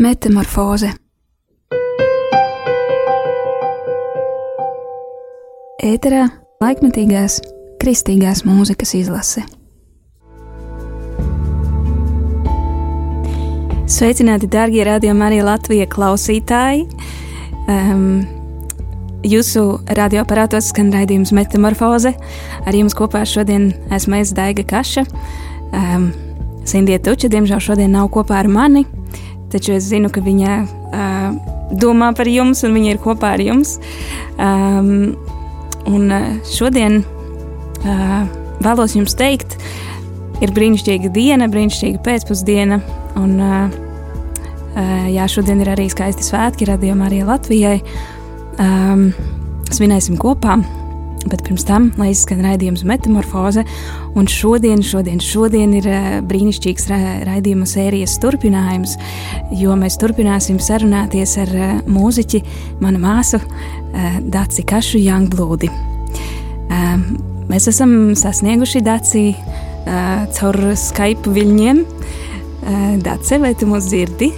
Metamorfoze Ēterā laikmetīgās kristīgās mūzikas izlase. Sveicināti, darbie radiokamā arī Latvijas klausītāji! Um, jūsu radioaparātos skan raidījums Metamorfoze. Ar jums kopā šodien esmu es Daiga Kaša. Um, Sindija Tuča, diemžēl, šodien nav kopā ar mani taču es zinu, ka viņa uh, domā par jums un viņa ir kopā ar jums. Um, un šodien uh, vēlos jums teikt, ir brīnišķīga diena, brīnišķīga pēcpusdiena. Un, uh, uh, jā, šodien ir arī skaisti svētki radījumā arī Latvijai. Um, svinēsim kopā. Bet pirms tam, lai izskan raidījums Metamorfoze, un šodien, šodien, šodien ir uh, brīnišķīgs ra raidījuma sērijas turpinājums, jo mēs turpināsim sarunāties ar uh, mūziķi, manu māsu, uh, Dāci Kašu Youngblūdi. Uh, mēs esam sasnieguši Dāci caur Skype viļņiem. Dāce, vai tu mūs dzirdi?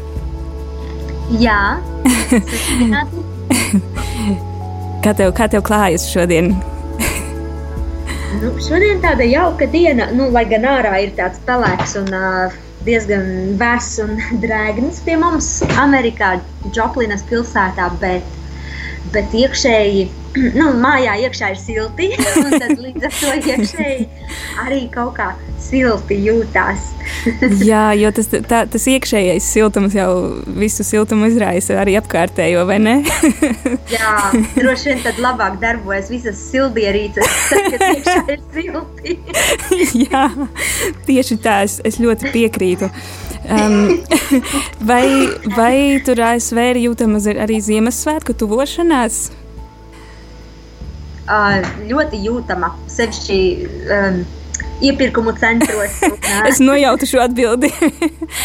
Jā. kā, tev, kā tev klājas šodien? Nu, šodien tāda jauka diena, nu, lai gan ārā ir tāds pelēks un uh, diezgan vēss un drēgns pie mums Amerikā, Džoplinas pilsētā, bet, bet iekšēji nu, mājā iekšā ir silti, un tad līdz ar to iekšēji arī kaut kā silti jūtās. Jā, jo tas, tā, tas iekšējais siltums jau visu siltumu izraisa arī apkārtējo, vai ne? Jā, droši vien tad labāk darbojas visas sildierīces, tad, kad iekšā ir silti. Jā, tieši tā, es, es ļoti piekrītu. Um, vai, vai tur ASV ir jūtama arī Ziemassvētku tuvošanās? ļoti jūtama. Sevišķi um, iepirkumu centros. Es nojautu šo atbildi.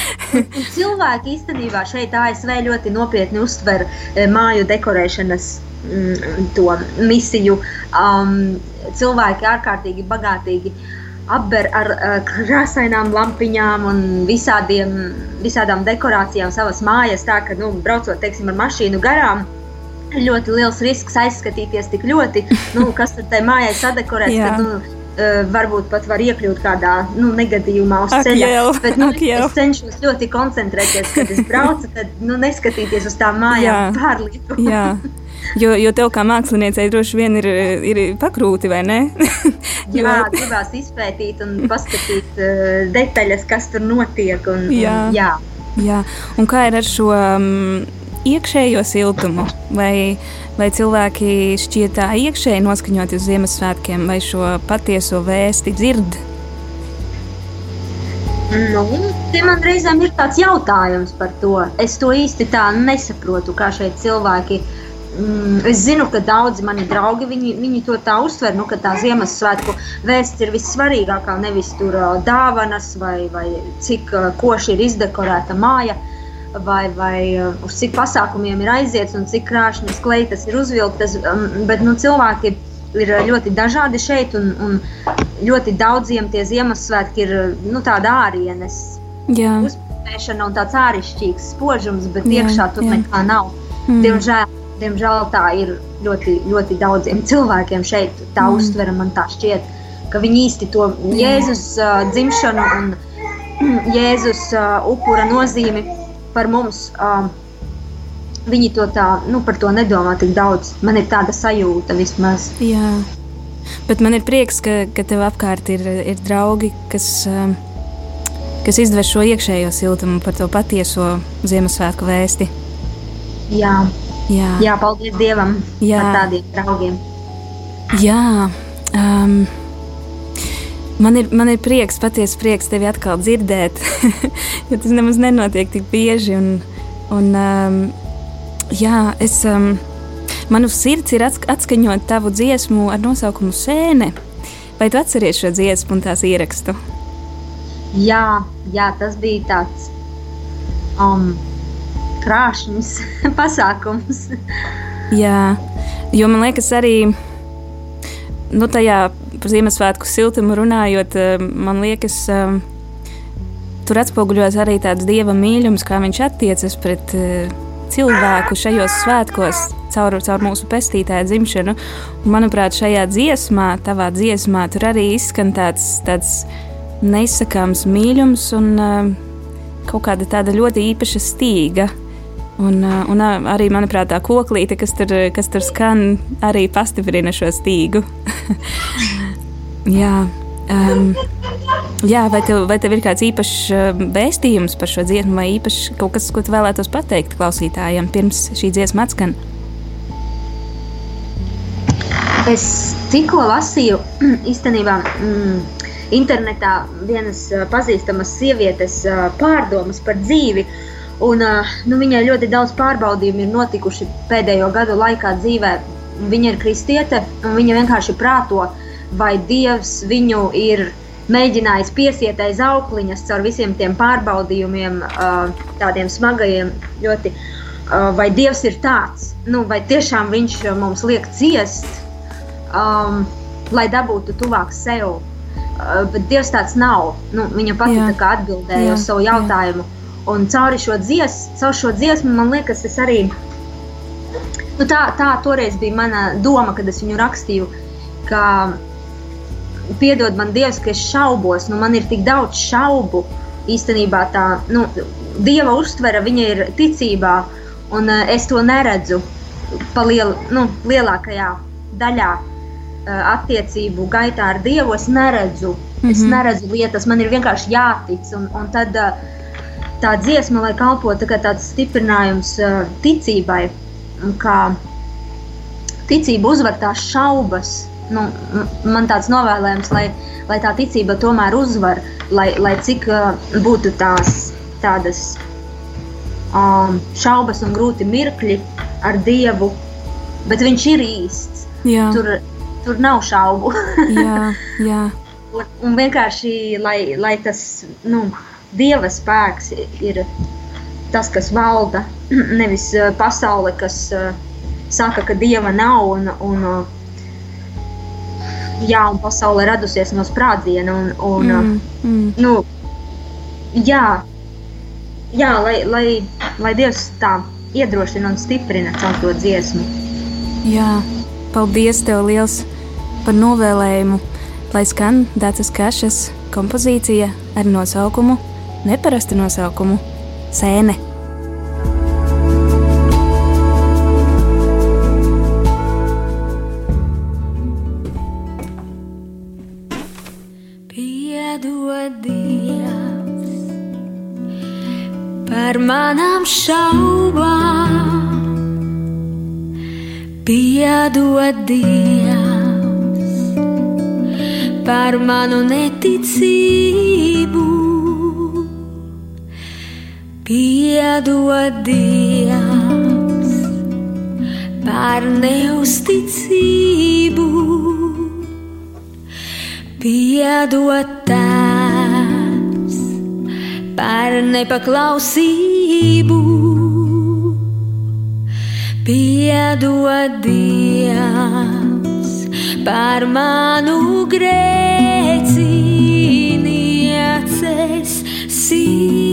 cilvēki īstenībā šeit ASV ļoti nopietni uztver māju dekorēšanas mm, to misiju. Um, cilvēki ārkārtīgi bagātīgi apber ar uh, krāsainām lampiņām un visādiem, visādām dekorācijām savas mājas. Tā ka, nu, braucot teiksim, ar mašīnu garām, ļoti liels risks aizskatīties tik ļoti, nu, kas tur tajā mājā sadekorēts. Kad, nu, Uh, varbūt pat var iekļūt kādā nu, negadījumā uz ak, ceļa. Jau, bet nu, es cenšos ļoti koncentrēties, kad es braucu, tad nu, neskatīties uz tām mājām pārlieku. Jo, jo tev kā māksliniecei droši vien ir, ir pakrūti, vai ne? jo... Jā, gribās izpētīt un paskatīt uh, detaļas, kas tur notiek. Un, jā. Un, jā. jā. Un kā ir ar šo um, iekšējo siltumu, vai, vai cilvēki šķiet tā iekšēji noskaņoti uz Ziemassvētkiem, vai šo patieso vēsti dzird? Nu, te man reizēm ir tāds jautājums par to. Es to īsti tā nesaprotu, kā šeit cilvēki. Mm, es zinu, ka daudzi mani draugi viņi, viņi to tā uztver, nu, ka tā Ziemassvētku vēsts ir vissvarīgākā. Nevis tur dāvanas vai, vai cik koši ir izdekorēta māja. Uh, vai, vai uh, uz cik pasākumiem ir aiziets un cik krāšņas kleitas ir uzvilktas. Um, bet nu, cilvēki ir ļoti dažādi šeit, un, un ļoti daudziem tie Ziemassvētki ir nu, tāda ārienes. Uzspēšana un tāds āršķirīgs spožums, bet jā, iekšā tur jā. nekā nav. Mm. Diemžēl, diemžēl tā ir ļoti, ļoti daudziem cilvēkiem šeit. Tā mm. uztvere man tā šķiet, ka viņi īsti to Jēzus uh, dzimšanu un Jēzus uh, upura nozīmi par mums. Um, Viņi to tā, nu, par to nedomā tik daudz. Man ir tāda sajūta vismaz. Jā, bet man ir prieks, ka, ka tev apkārt ir, ir draugi, kas, um, kas izdver šo iekšējo siltumu par to patieso Ziemassvētku vēsti. Jā, Jā. Jā paldies Dievam Jā. par tādiem draugiem. Jā. Um, Man ir, man ir prieks, patiesi prieks tevi atkal dzirdēt, jo tas nemaz nenotiek tik bieži. Un, un, um, jā, es, um, manu sirds ir atskaņot tavu dziesmu ar nosaukumu Sēne. Vai tu atceries šo dziesmu un tās ierakstu? Jā, jā tas bija tāds um, krāšņs pasākums. jā, jo man liekas arī nu, tajā par Ziemassvētku siltumu runājot, eh, man liekas, eh, tur atspoguļojas arī tāds dieva mīlums, kā viņš attiecas pret uh, cilvēku šajos svētkos, caur, caur mūsu pestītāja dzimšanu. Un, manuprāt, šajā dziesmā, tavā dziesmā, tur arī izskan tāds, tāds neizsakāms mīlums un uh, kaut kāda tāda ļoti īpaša stīga. Un, un arī, manuprāt, tā koklīte, kas tur, kas tur skan, arī pastiprina šo stīgu. jā, um, jā vai, tev, vai tev ir kāds īpašs vēstījums par šo dziesmu, vai īpašs kaut kas, ko tu vēlētos pateikt klausītājiem pirms šī dziesma atskan? Es tikko lasīju, īstenībā, mm, internetā vienas pazīstamas sievietes pārdomas par dzīvi. Uh, Un, nu, viņai ļoti daudz pārbaudījumu ir notikuši pēdējo gadu laikā dzīvē. Viņa ir kristiete, un viņa vienkārši prāto, vai Dievs viņu ir mēģinājis piesiet aiz aukliņas caur visiem tiem pārbaudījumiem, tādiem smagajiem, ļoti. Vai Dievs ir tāds, nu, vai tiešām Viņš mums liek ciest, um, lai dabūtu tuvāk sev. Bet Dievs tāds nav. Nu, viņa pati atbildēja uz savu jautājumu. Jā Un cauri šo dziesmu, caur šo dziesmu man liekas, es arī. Nu, tā, tā toreiz bija mana doma, kad es viņu rakstīju. Ka, piedod man, Dievs, ka es šaubos, nu, man ir tik daudz šaubu. Īstenībā tā nu, Dieva uztvere ir ticībā, un uh, es to neredzu liel, nu, lielākajā daļā uh, attiecību gaitā ar Dievu. Es neredzu, mm -hmm. es mhm. neredzu lietas, man ir vienkārši jātic. Un, un tad, uh, tā dziesma, lai kalpotu tā tāds stiprinājums uh, ticībai, kā ticība uzvar tās šaubas. Nu, man tāds novēlējums, lai, lai tā ticība tomēr uzvar, lai, lai cik uh, būtu tās tādas um, šaubas un grūti mirkļi ar Dievu, bet Viņš ir īsts. Jā. Tur, tur nav šaubu. jā, jā. Un, un vienkārši, lai, lai tas, nu, Dieva spēks ir tas, kas valda, nevis eh, pasaule, kas uh, saka, ka Dieva nav un, un, uh, jā, un pasaule radusies no sprādziena. Un, un, mm, mm. Nu, jā, jā lai, lai, lai Dievs tā iedrošina un stiprina caur to dziesmu. Jā, paldies tev liels par novēlējumu, lai skan Dācis Kašas kompozīcija ar nosaukumu neparastu nosaukumu Sēne. Par manām šaubām, piedod Dievs par manu neticību. Piedod Dievs par neusticību, piedod Tēvs par nepaklausību, piedod Dievs par manu grēcinieces sību.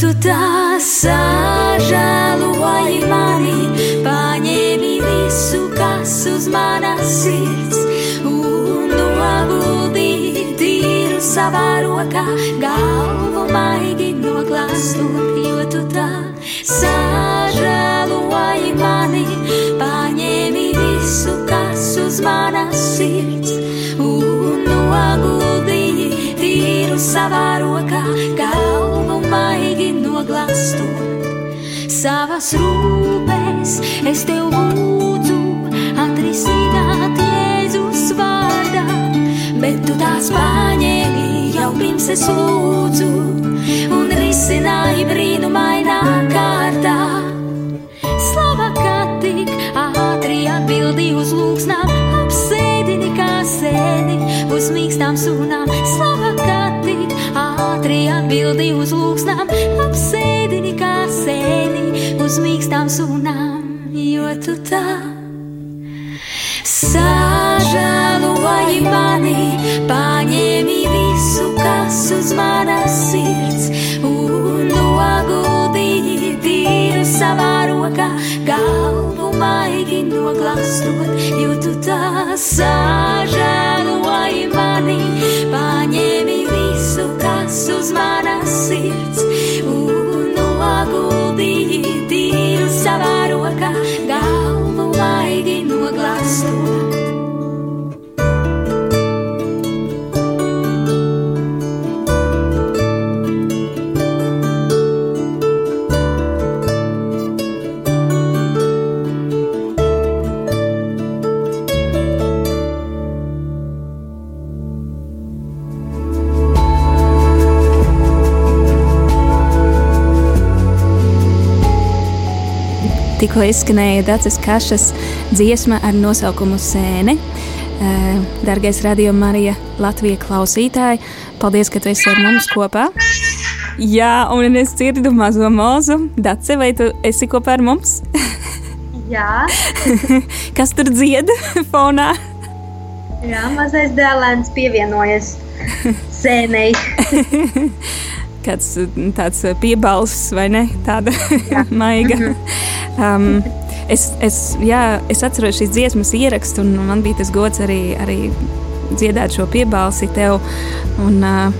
Tu tā sažēloji mani, paņēmi visu, kas uz manas sirds, un noguldīji tīru savā rokā, galvu maigi noglastot, jo tu tā sažēloji mani, paņēmi visu, kas uz manas sirds, un noguldīji tīru savā rokā, galvu maigi noglastot savas rūpes. Es tev lūdzu, atrisināt Jēzus vārdā, bet tu tās paņēmi jau pirms es lūdzu un risināji brīnumainā kārtā. Slava kā tik ātri atbildī uz lūgsnām, apsēdini kā sēni uz mīkstām sūnām. Slava ātri atbildi uz lūksnām, apsēdini kā sēni uz mīkstām sunām, jo tu tā sažēloji mani, paņēmi visu, kas uz manas sirds, un noguldīji tīru savā rokā, galvu maigi noglastot, jo tu tā sažēloji. Kas uz manas sirds, Tikko izskanēja Dācis Kašas dziesma ar nosaukumu Sēne. Eh, Dargais radio Marija Latvijas klausītāji, paldies, ka tu esi ar mums kopā. Jā, un es dzirdu mazo mūzu. Dace, vai tu esi kopā ar mums? Jā, Kas tur dzied fonā? jā mazais dēlēns pievienojas sēnei. Kāds mm, tāds piebalsts vai ne? Tāda maiga. Um, es, es, jā, es atceros šīs dziesmas ierakstu, un man bija tas gods arī, arī dziedāt šo piebalsi tev. Un, uh,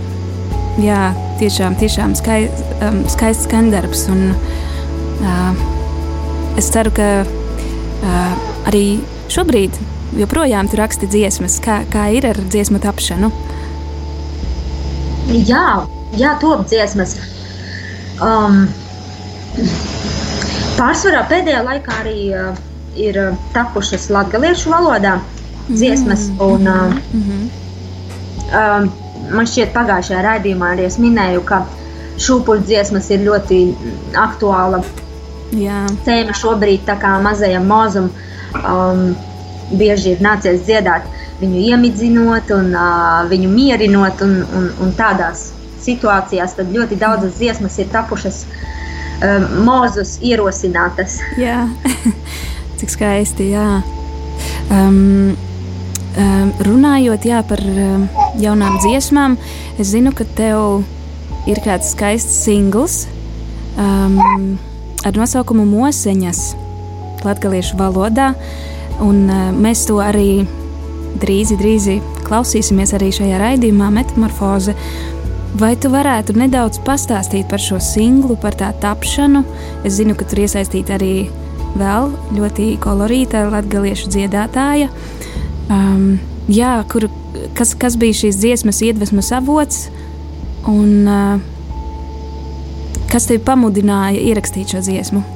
jā, tiešām, tiešām skai, um, skaists skandarbs. Un, uh, es ceru, ka uh, arī šobrīd joprojām tu raksti dziesmas. Kā, kā ir ar dziesmu tapšanu? Jā, jā top dziesmas. Um, pārsvarā pēdējā laikā arī uh, ir uh, tapušas latviešu valodā dziesmas. Un, uh, Mm -hmm. um, man šķiet, pagājušajā raidījumā arī es minēju, ka šūpuļu dziesmas ir ļoti aktuāla Jā, tēma šobrīd, tā kā mazajam mūzum um, bieži ir nācies dziedāt viņu iemidzinot un uh, viņu mierinot, un, un, un tādās situācijās tad ļoti daudzas dziesmas ir tapušas um, mūzus ierosinātas. jā. cik skaisti. Jā. Um, um, runājot jā, par um, jaunām dziesmām, es zinu, ka tev ir kāds skaists singls um, ar nosaukumu Moseņas, latviešu valodā. Un, uh, mēs to arī drīz, drīz klausīsimies arī šajā raidījumā, Metamorfoze. Vai tu varētu nedaudz pastāstīt par šo singlu, par tā tapšanu? Es zinu, ka tur iesaistīta arī vēl ļoti kolorīta latviešu dziedātāja. Um, jā, kur, kas, kas bija šīs dziesmas iedvesmas avots un uh, kas tev pamudināja ierakstīt šo dziesmu?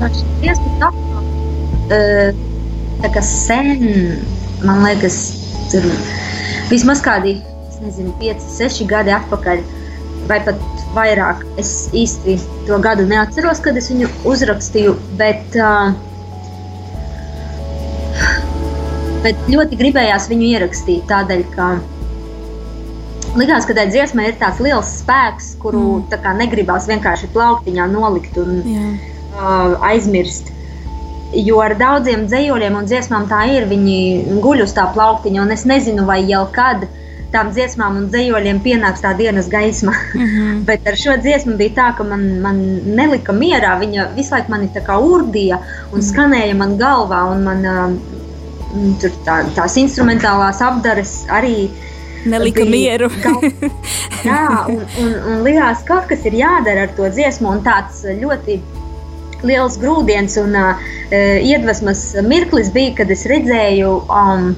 Jā, šī dziesma tapu, uh, tā kā sen, man liekas, tur vismaz kādi, nezinu, 5, 6 gadi atpakaļ, vai pat vairāk. Es īsti to gadu neatceros, kad es viņu uzrakstīju, bet, bet ļoti gribējās viņu ierakstīt tādēļ, ka likās, ka tai dziesmai ir tāds liels spēks, kuru Mm. negribās vienkārši plauktiņā nolikt un Jā, uh, aizmirst. Jo ar daudziem dzējoļiem un dziesmām tā ir. Viņi guļ uz tā plauktiņa, un es nezinu, vai jau kad tām dziesmām un dzējoļiem pienāks tā dienas gaisma. Mhm. Bet ar šo dziesmu bija tā, ka man, man nelika mierā. Viņa visu laiku mani tā kā urdīja un skanēja man galvā. Un man, uh, tur tā, tās instrumentālās apdares arī nelika mieru. Jā, un, un, un likās, ka kaut kas ir jādara ar to dziesmu. Un tāds ļoti liels grūdienis un uh, iedvesmas mirklis bija, kad es redzēju um,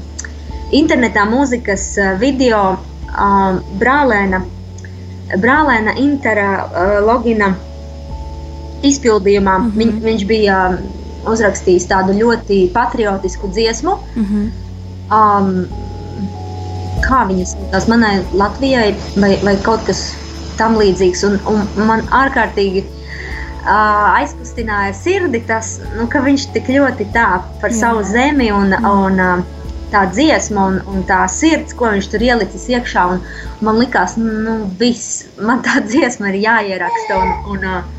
internetā mūzikas video um, brālēna, brālēna Intera uh, logina izpildījumā. Mm. -hmm. Viņ, viņš bija uzrakstījis tādu ļoti patriotisku dziesmu. Mhm. Um, kā viņas saucās manai Latvijai, vai, vai kaut kas tam līdzīgs. Un, un man ārkārtīgi aizkustināja sirdi tas, nu, ka viņš tik ļoti tā par Jā. Savu zemi un, un tā dziesma un, un tā sirds, ko viņš tur ielicis iekšā. Un man likās, nu, viss, man tā dziesma ir jāieraksta. Un, un,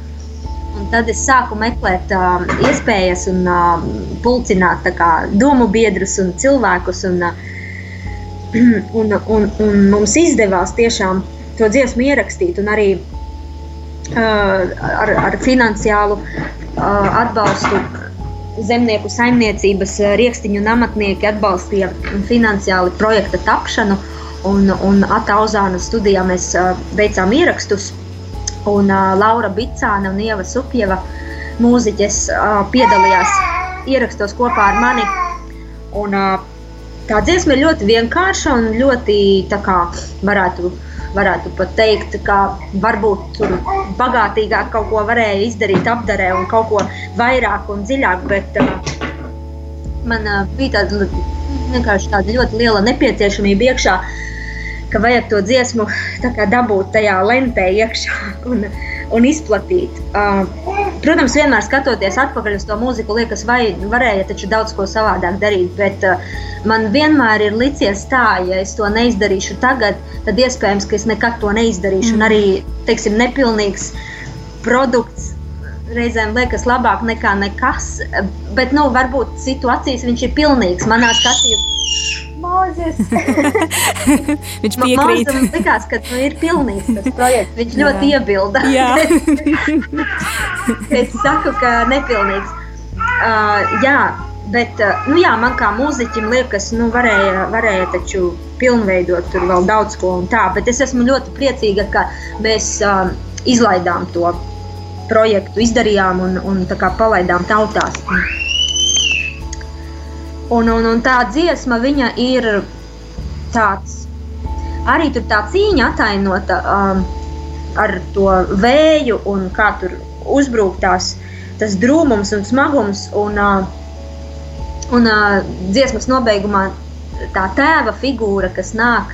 Un tad es sāku meklēt uh, iespējas un uh, pulcināt kā, domu biedrus un cilvēkus. Un, uh, un, un, un mums izdevās tiešām to dziesmu ierakstīt un arī uh, ar, ar finansiālu atbalstu zemnieku saimniecības riekstiņu un amatnieki atbalstīja finansiāli projekta tapšanu. Un, un Atauzāna studijā mēs veicām ierakstus. Un Laura Bicāna un Ieva Supjeva mūziķes piedalījās ierakstos kopā ar mani. Un, tā dziesma ir ļoti vienkārša un ļoti tā kā varētu varētu pat teikt, ka varbūt tur bagātīgāk kaut ko varēja izdarīt apdarē un kaut ko vairāk un dziļāk, bet uh, man uh, bija tāda tāda ļoti liela nepieciešamība iekšā, ka vajag to dziesmu dabūt tajā lentē iekšā un, un izplatīt. Uh, Protams, vienmēr skatoties atpakaļ uz to mūziku, liekas, vai varēja taču daudz ko savādāk darīt. Bet uh, man vienmēr ir licies tā, ja es to neizdarīšu tagad, tad iespējams, ka es nekad to neizdarīšu. Mm. Un arī, teiksim, nepilnīgs produkts reizēm liekas labāk nekā nekas. Bet, nu, varbūt situācijas viņš ir pilnīgs manā skatījumā Mūzis. Viņš piekrīt. Man likās, ka nu, ir pilnīgs tas projekts. Viņš jā. ļoti iebilda. es saku, ka nepilnīgs. Uh, jā, bet uh, nu, jā, man kā mūziķim liekas, nu, varēja, varēja taču pilnveidot tur vēl daudz ko un tā. Bet es esmu ļoti priecīga, ka mēs uh, izlaidām to projektu, izdarījām un, un palaidām tautās. Un, un, un tā dziesma ir tāds, arī tur tā cīņa atainota um, ar to vēju un kā tur uzbrūktās tas drūmums un smagums. Un, uh, un uh, dziesmas nobeigumā tā tēva figūra, kas nāk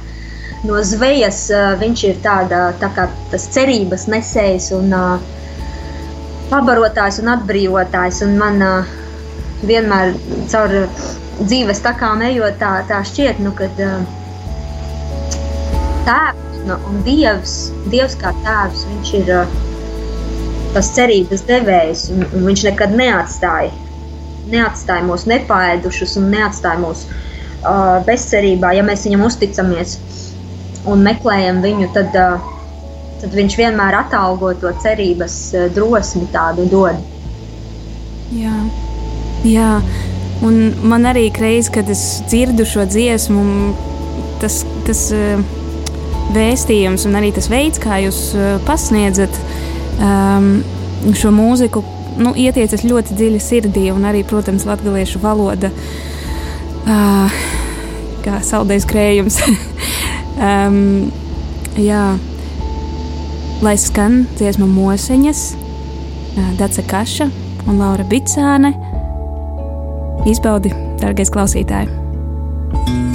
no zvejas, uh, viņš ir tāda, tā kā tas cerības nesējs un uh, pabarotājs un atbrīvotājs. Un man uh, vienmēr caur dzīves takām ejot, tā, tā šķiet, nu, ka uh, tēvs nu, un dievs, dievs kā tēvs, viņš ir tas cerības devējs, un, un viņš nekad neatstāja, neatstāja mūs nepāēdušus un neatstāja mūs uh, bezcerībā. Ja mēs viņam uzticamies un meklējam viņu, tad, uh, tad viņš vienmēr atalgo to cerības drosmi tādu dod. Jā, jā. Un man arī reiz, kad es dzirdu šo dziesmu, tas, tas uh, vēstījums un arī tas veids, kā jūs uh, pasniedzat um, šo mūziku, nu, ietiecas ļoti dziļi sirdī. Un arī, protams, latviešu valoda, uh, kā saldējs krējums. um, jā, lai skan dziesma Moseņas, uh, Dace Kaša un Laura Bicāne. Izbaudi, darbie klausītāji!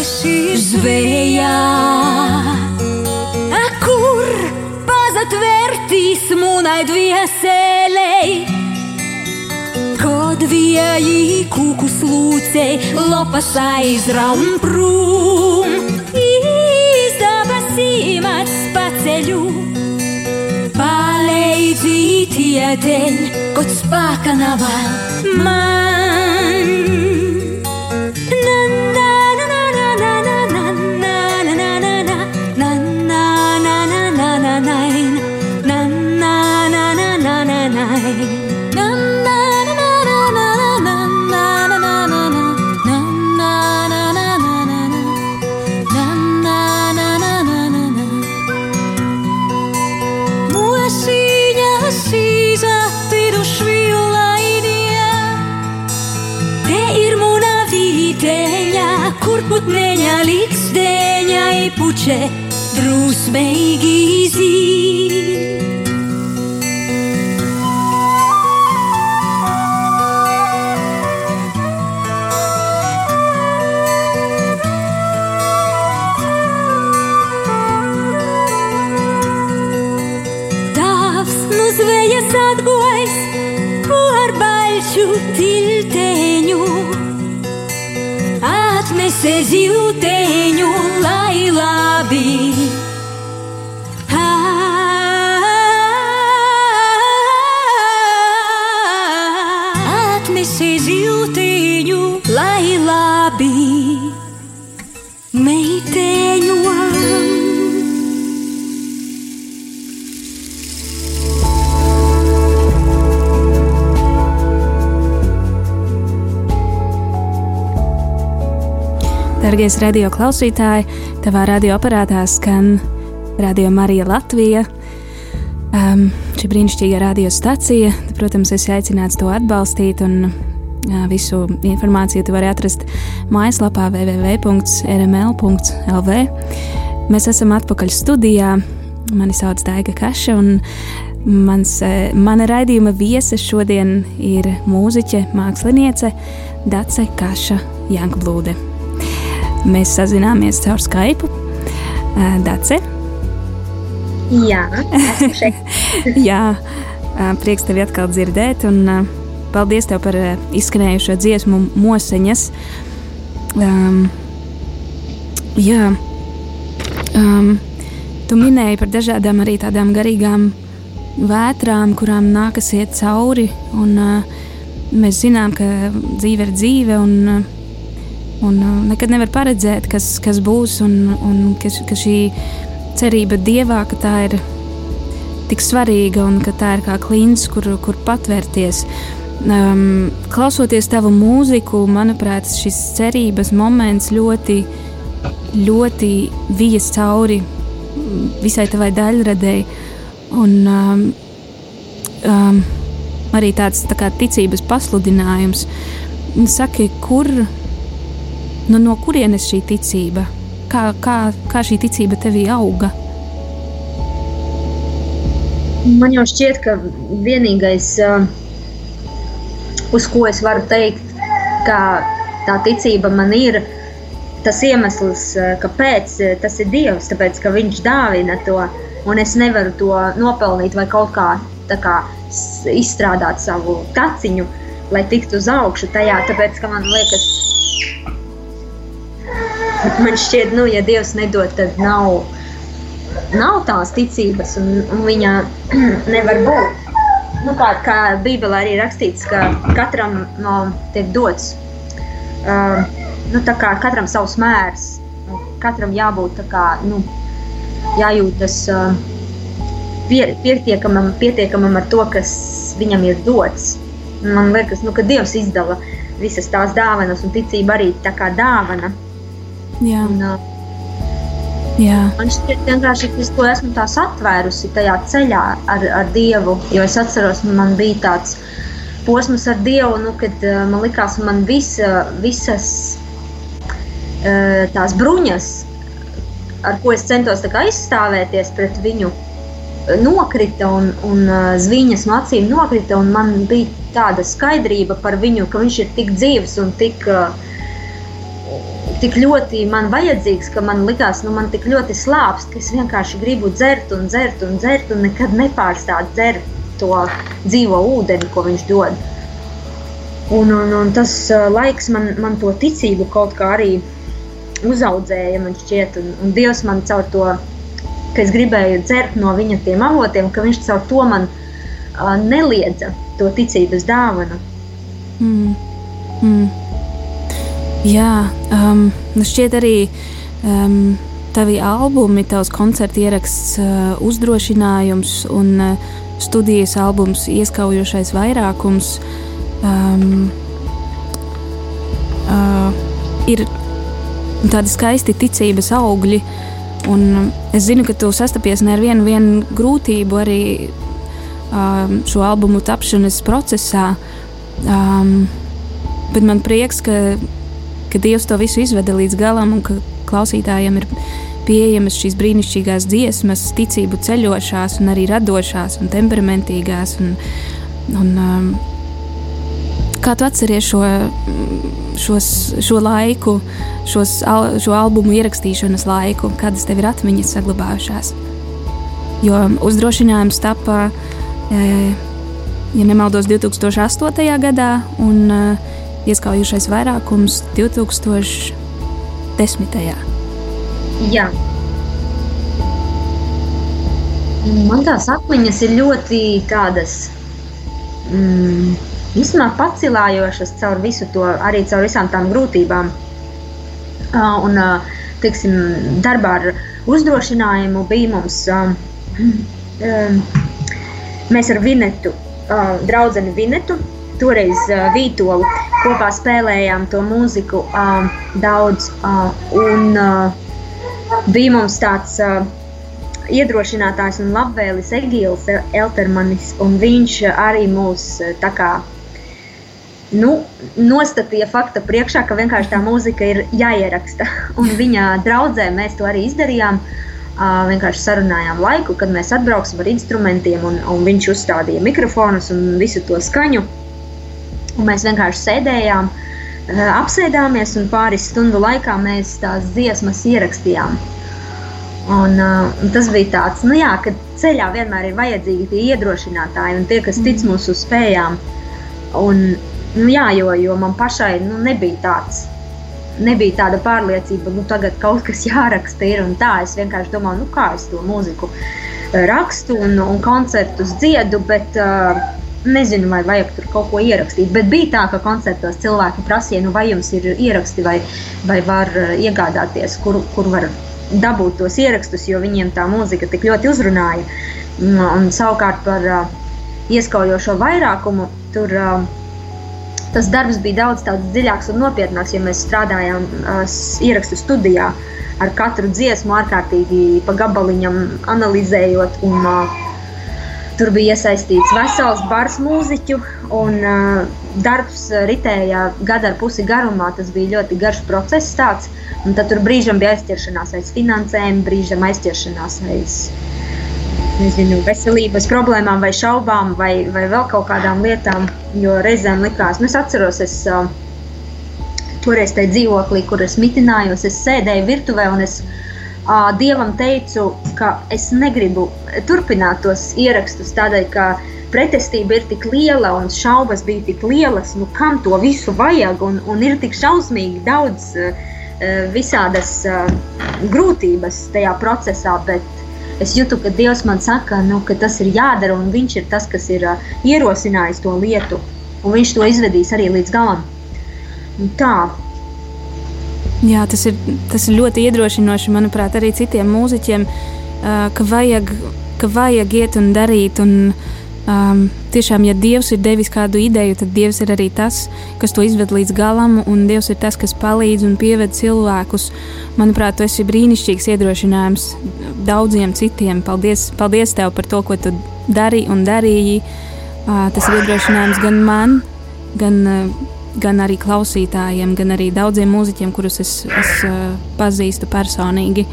aizgosi zvejā. Kur pazatvērtīs munai dvieselei? Dvieji kūku slūcē, lopas aizraun prum. Izdabasīm atspaceļu, palīdzīt iedeļ, kaut spēka nav man. 不觉。Dargais radio klausītāji, tavā radioaparātā skan Radio Marija Latvija. Um, šī brīnišķīga radiostacija, protams, esi aicināts to atbalstīt, un uh, visu informāciju tu vari atrast mājaslapā www.rml.lv. Mēs esam atpakaļ studijā. Mani sauc Daiga Kaša, un mans, mana raidījuma viese šodien ir mūziķe, māksliniece Dace Kaša Jankblūde. Mēs sazināmies caur Skype. Dace. Jā, esmu šeit. Jā, uh, prieks tevi atkal dzirdēt, un uh, paldies tev par izskanējušo dziesmu Moseņas. Um, jā, um, tu minēji par dažādām arī tādām garīgām vētrām, kurām nākas iet cauri, un uh, mēs zinām, ka dzīve ir dzīve, un uh, Un uh, nekad nevar paredzēt, kas, kas būs, un, un ka, ka šī cerība dievā, ka tā ir tik svarīga un ka tā ir kā klints, kur, kur patvērties. Um, klausoties tavu mūziku, manuprāt, šis cerības moments ļoti, ļoti vijas cauri visai tavai daļradēji. Un um, um, arī tāds tā kā ticības pasludinājums. Saki, kur nu, no kurienes šī ticība? Kā, kā, kā šī ticība tevī auga? Man jau šķiet, ka vienīgais, uh, uz ko es varu teikt, ka tā ticība man ir, tas iemesls, uh, kāpēc uh, tas ir Dievs, tāpēc ka Viņš dāvina to, un es nevaru to nopelnīt vai kaut kā, kā izstrādāt savu taciņu, lai tiktu uz augšu tajā, tāpēc ka man liekas, man šķiet, nu, ja Dievs nedod, tad nav nav tās ticības, un, un viņa nevar būt. Nu, kā, kā Bībelē arī rakstīts, ka katram no tiek dots, uh, nu, kā katram savs mērs, katram jābūt kā, nu, jājūtas uh, pie, pietiekamam, pietiekamam ar to, kas viņam ir dots. Man liekas, nu, ka Dievs izdala visas tās dāvanas, un ticība arī tā kā dāvana. Jā. Un, uh, Jā. Man šķiet, vienkārši, ka es to esmu atvērusi tajā ceļā ar, ar Dievu. Jo es atceros, man bija tāds posms ar Dievu, nu, kad uh, man likās, ka man visa, visas uh, tās bruņas, ar ko es centos aizstāvēties pret viņu, nokrita un, un uh, zviņas no acīm nokrita. Man bija tāda skaidrība par viņu, ka viņš ir tik dzīves un tik. Uh, tik ļoti man vajadzīgs, ka man likās, nu, man tik ļoti slāpst, ka es vienkārši gribu dzert un dzert un dzert un nekad nepārstāt dzert to dzīvo ūdeni, ko viņš dod. Un, un, un tas uh, laiks man, man to ticību kaut kā arī uzaudzēja, man šķiet, un, un Dievs man caur to, ka es gribēju dzert no viņa tiem avotiem, ka viņš caur to man uh, neliedza to ticības dāvanu. Mm. Mm. Jā, um, nu šķiet arī um, tavi albumi, tavs koncerta ieraksts, uh, uzdrošinājums un uh, studijas albums Ieskaujošais vairākums um, uh, ir tādi skaisti ticības augļi. Un es zinu, ka tu sastapies ne ar vienu, vienu grūtību arī um, šo albumu tapšanas procesā. Um, bet man prieks, ka ka Dievs to visu izveda līdz galam un ka klausītājiem ir pieejamas šīs brīnišķīgās dziesmas, ticību ceļošās, un arī radošās un temperamentīgās. Un, un, um, kā tu atceries šo, šos, šo laiku, šos, al, šo albumu ierakstīšanas laiku, kādas tev ir atmiņas saglabājušās? Jo uzdrošinājums tapa, e, ja nemaldos, 2008. gadā, un e, ieskaujušais vairākums 2010. Jā. Man tās atmiņas ir ļoti tādas mm, īstenībā pacilājošas caur visu to, arī caur visām tām grūtībām. Uh, un, uh, teiksim, darbā ar uzdrošinājumu bija mums, um, um, mēs ar Vinetu, uh, draugu Vinetu, toreiz uh, Vītolu kopā spēlējām to mūziku uh, daudz. Uh, un, uh, bija mums tāds uh, iedrošinātājs un labvēlis Egīls Eltermanis, un viņš arī mūs tā kā nu, nostatīja fakta priekšā, ka vienkārši tā mūzika ir jāieraksta. Un viņa draudzē mēs to arī izdarījām. Uh, vienkārši sarunājām laiku, kad mēs atbrauksim ar instrumentiem, un, un viņš uzstādīja mikrofonus un visu to skaņu. Un mēs vienkārši sēdējām, uh, apsēdāmies, un pāris stundu laikā mēs tās dziesmas ierakstījām. Un, uh, tas bija tāds, nu jā, ka ceļā vienmēr ir vajadzīgi tie iedrošinātāji un tie, kas tic mm. mūsu spējām. Un, Nu, jā, jo, jo man pašai nu, nebija tāds. Nebija tāda pārliecība, ka nu, tagad kaut kas jāraksta. Ir, tā. es vienkārši domāju, nu, kā es to mūziku eh, rakstu un, un koncertus dziedu, bet uh, nezinu, vai vajag tur kaut ko ierakstīt. Bet bija tā, ka koncertos cilvēki prasīja, nu, vai jums ir ieraksti, vai, vai var uh, iegādāties, kur, kur var dabūt tos ierakstus, jo viņiem tā mūzika tik ļoti uzrunāja. Un, savukārt par uh, ieskaujošo vairākumu tur. Uh, tas darbs bija daudz dziļāks un nopietnāks, ja mēs strādājām uh, ierakstu studijā ar katru dziesmu, ārkārtīgi pa gabaliņam analizējot. Un, uh, Tur bija iesaistīts vesels bars mūziķu, un uh, darbs ritēja gada ar pusi garumā. Tas bija ļoti garš process. Tāds, tad tur brīžam bija aizķeršanās aiz finansēm, brīžam aizķeršanās aiz nezinu, veselības problēmām, vai šaubām, vai, vai vēl kaut kādām lietām. Jo reizēm likās, nu, es atceros, es uh, toreiz tajā dzīvoklī, kur es mitinājos, es sēdēju virtuvē un es uh, dievam teicu, ka es negribu turpināt tos ierakstus tādēļ, ka pretestība ir tik liela un šaubas bija tik lielas, nu, kam to visu vajag un, un ir tik šausmīgi daudz. Visādas grūtības tajā procesā, bet es jūtu, ka Dievs man saka, nu, ka tas ir jādara, un Viņš ir tas, kas ir uh, ierosinājis to lietu, un Viņš to izvedīs arī līdz galam. Un tā. Jā, tas ir, tas ir ļoti iedrošinoši, manuprāt, arī citiem mūziķiem, ka, vajag, ka vajag iet un darīt. Un, Um, tiešām, ja Dievs ir devis kādu ideju, tad Dievs ir arī tas, kas to izved līdz galam, un Dievs ir tas, kas palīdz un pieved cilvēkus. Manuprāt, tas ir brīnišķīgs iedrošinājums daudziem citiem. Paldies, paldies Tev par to, ko Tu dari un darīji. Uh, tas ir iedrošinājums gan man, gan, uh, gan arī klausītājiem, gan arī daudziem mūziķiem, kurus es, es uh, pazīstu personīgi.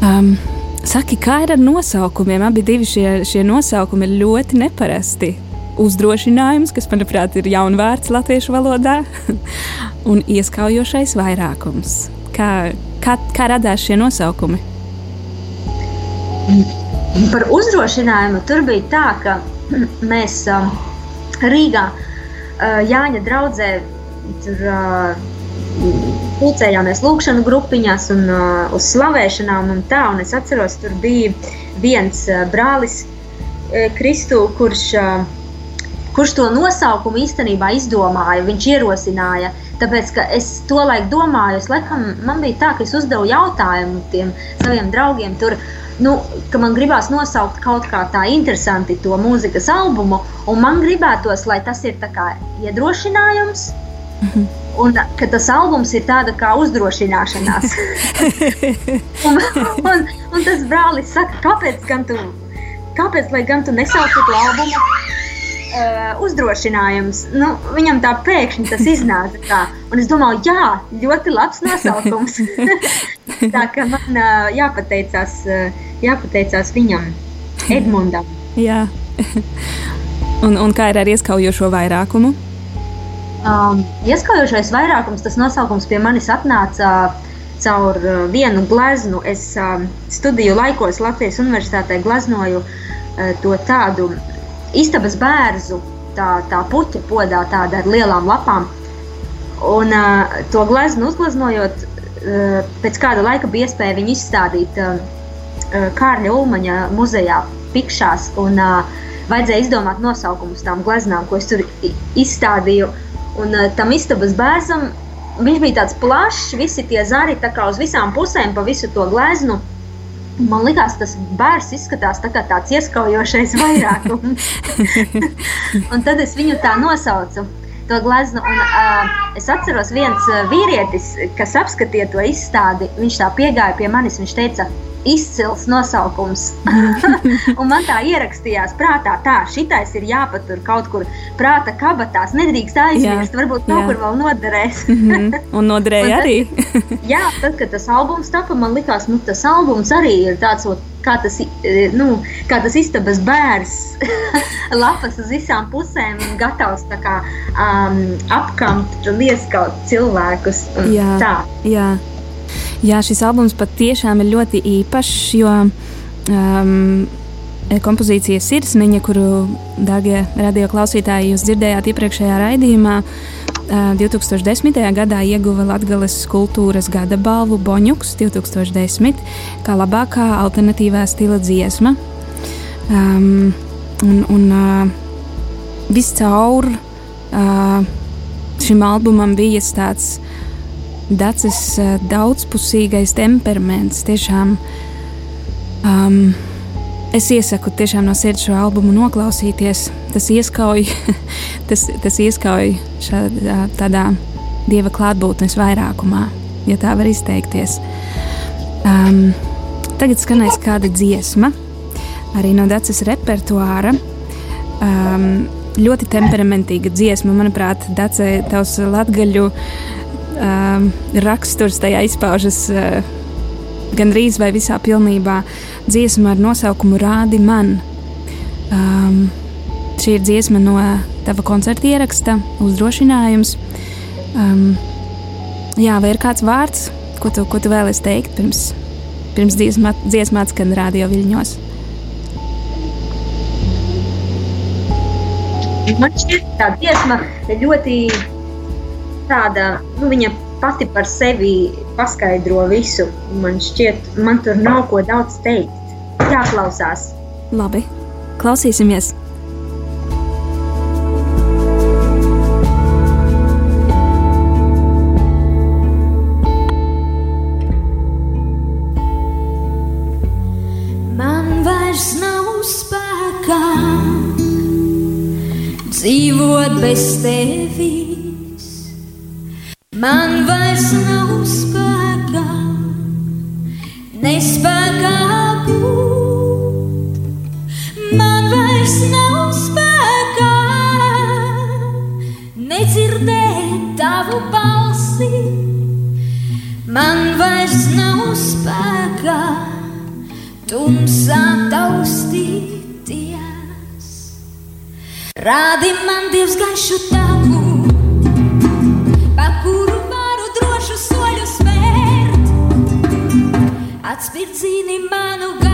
Um, Saki, kā ir ar nosaukumiem? Abi šie, šie nosaukumi ir ļoti neparasti. Uzdrošinājums, kas, manuprāt, ir jauns vārds latviešu valodā, un ieskaujošais vairākums. Kā, kā, kā radās šie nosaukumi? Par uzdrošinājumu tur bija tā, ka mēs um, Rīgā, uh, Jāņa draugzē, tur uh, pulcējāmies lūkšanas grupiņās un uh, uz slavēšanām un tā. Un es atceros, tur bija viens uh, brālis uh, Kristu, kurš, uh, kurš to nosaukumu īstenībā izdomāja, viņš ierosināja. Tāpēc, ka es to laiku domāju, es laikam, man bija tā, ka es uzdevu jautājumu tiem saviem draugiem tur, nu, ka man gribās nosaukt kaut kā tā interesanti to mūzikas albumu, un man gribētos, lai tas ir iedrošinājums. Mm -hmm Un ka tas albums ir tāds kā uzdrošināšanās. un, un, un tas brālis saka, kāpēc gan tu, kāpēc, lai gan tu nesauci to albumu? uh, uzdrošinājums. Nu, viņam tā pēkšņi tas iznāca. Tā. Un es domāju, jā, ļoti labs nosaukums. tā kā man uh, jāpateicās, uh, jāpateicās viņam, Edmundam. jā. un, un kā ir ar ieskaujošo vairākumu? Um, ieskaujošais vairākums, tas nosaukums pie manis atnāca caur uh, vienu gleznu. Es uh, studiju laikos Latvijas Universitātē gleznoju uh, to tādu istabas bērzu, tā, tā puķa podā, tāda ar lielām lapām. Un uh, to gleznu uzgleznojot, uh, pēc kāda laika bija iespēja viņu izstādīt uh, Kārļa Ulmaņa muzejā Pikšās. Un, uh, vajadzēja izdomāt nosaukumus tām gleznām, ko es tur izstādīju. Un uh, tam istabas bērnam viņš bija tāds plašs, visi tie zari uz visām pusēm, pa visu to gleznu. Man liekas, tas bērns izskatās tā kā tāds ieskaujošais vairākums. un tad es viņu tā nosaucu. Gleznu, un, uh, es atceros, viens vīrietis, kas apskatīja to izstādi, viņš tā piegāja pie manis. Viņš teica, izcils nosaukums. un man tā ierakstījās prātā, tā, šitais ir jāpatur kaut kur prāta kabatās. Nedrīkst aizmirst, jā, varbūt kaut jā. kur vēl noderēs. mm -hmm. Un noderēja un tad, arī. jā, tad, kad tas albums tapa, man likās, nu, tas albums arī ir tāds. Kā tas, nu, kā tas istabas bērns, lapas uz visām pusēm, gatavs kā, um, apkamt un ieskaut cilvēkus. Jā, tā. jā. Jā, šis albums patiešām ir ļoti īpašs, jo um, kompozīcija Sirsniņa, kuru, darbie radio klausītāji, jūs dzirdējāt iepriekšējā raidījumā, uh, 2010. gadā ieguva Latvijas kultūras gada balvu Boņuks 2010 kā labākā alternatīvā stila dziesma. Um, un un uh, viscaur uh, šim albumam bija tāds Dacis uh, daudzpusīgais temperaments. Tiešām um, es iesaku tiešām no sirds šo albumu noklausīties. Tas ieskauj, tas, tas ieskauj šādā, tādā dieva klātbūtnes vairākumā, ja tā var izteikties. Um, tagad skanēs kāda dziesma, arī no Dācis repertuāra. Um, ļoti temperamentīga dziesma, manuprāt, Dācis, tavs latgaļu um, raksturs tajā izpaužas uh, gandrīz vai visā pilnībā. Dziesma ar nosaukumu Rādi man. Um, šī ir dziesma no tava koncerta ieraksta, uzdrošinājums. Um, jā, vai ir kāds vārds, ko tu, ko tu vēlēsi teikt pirms, pirms dziesmā, dziesmā atskan radio viļņos? Man šķiet, tā dziesma ļoti tāda, nu, viņa pati par sevi paskaidro visu. Man šķiet, man tur nav ko daudz teikt. Jāklausās. Labi, klausīsimies! Man vairs nav spēka, nespēkā būt. Man vairs nav spēka, nedzirdēt tavu balsi. Man vairs nav spēka, tumsā taustīties. Rādi man Dievs gaišu tavu. Spirzi in mano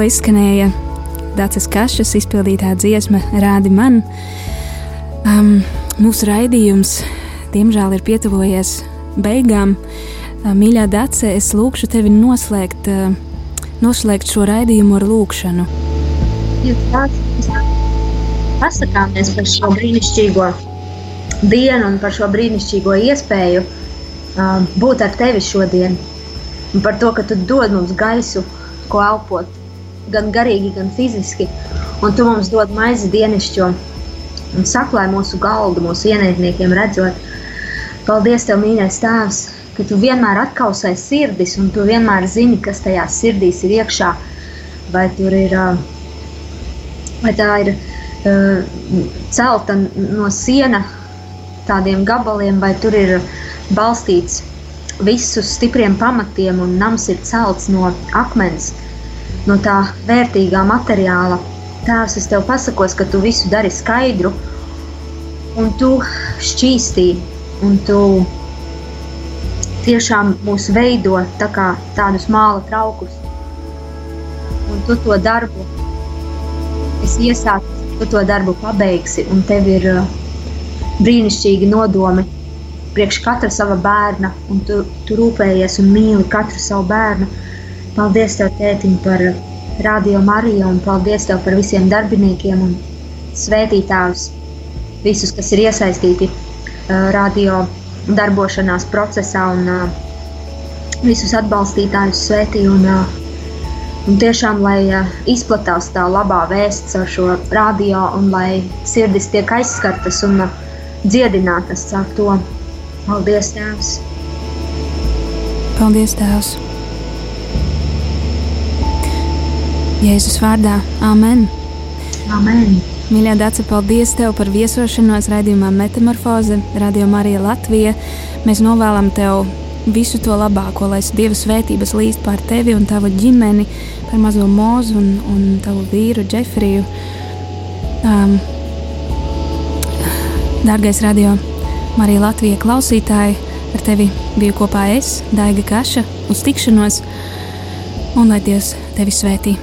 tikko izskanēja Dācis Kašas izpildītā dziesma Rādi man. Um, mūsu raidījums, diemžēl, ir pietuvojies beigām. Uh, mīļā Dāce, es lūkšu tevi noslēgt, uh, noslēgt šo raidījumu ar lūkšanu. Pasakāmies par šo brīnišķīgo dienu un par šo brīnišķīgo iespēju uh, būt ar tevi šodien. Un par to, ka tu dod mums gaisu, ko elpot, gan garīgi, gan fiziski. Un tu mums dod maizi dienascho un saklāj mūsu galdu, mūsu ienaidniekiem redzot. Paldies, tev, mīļais tēvs, ka tu vienmēr atkausē sirdis un tu vienmēr zini, kas tajās sirdīs ir iekšā. Vai tur ir uh, vai tā ir uh, celta no siena tādiem gabaliem, vai tur ir balstīts viss uz stipriem pamatiem, un nams ir celts no akmens, no tā vērtīgā materiāla. Tēvs, es tev pasakos, ka tu visu dari skaidru, un tu šķīstī, un tu tiešām mūs veido tā kā tādus māla traukus. Un tu to darbu es iesāku, tu to darbu pabeigsi, un tev ir uh, brīnišķīgi nodomi priekš katra sava bērna, un tu, tu rūpējies un mīli katru savu bērnu. Paldies, tev, tētiņ, par Radio Mariju, un paldies tev par visiem darbiniekiem un svētītājus, visus, kas ir iesaistīti uh, radio darbošanās procesā, un uh, visus atbalstītājus svētī. Un, uh, Un tiešām, lai uh, izplatās tā labā vēsts ar šo radio, un lai sirdis tiek aizskartas un uh, dziedinātas caur to. Paldies, Tēvs! Paldies, Tēvs! Jēzus vārdā, Āmen! Amen! Mīļā Dāca, paldies tev par viesošanos raidījumā Metamorfoze, Radio Marija Latvija. Mēs novēlam tev visu to labāko, lai Dieva svētības līst pār tevi un tavu ģimeni, par mazo mūzu un, un tavu vīru Džefriju. Um, Dārgais radio Marija Latvija klausītāji, ar tevi biju kopā es, Daiga Kaša, uz tikšanos, un lai Dievs tevi svētī.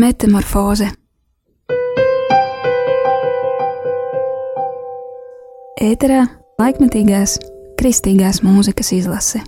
Metamorfoze Ēterā laikmetīgās kristīgās mūzikas izlase.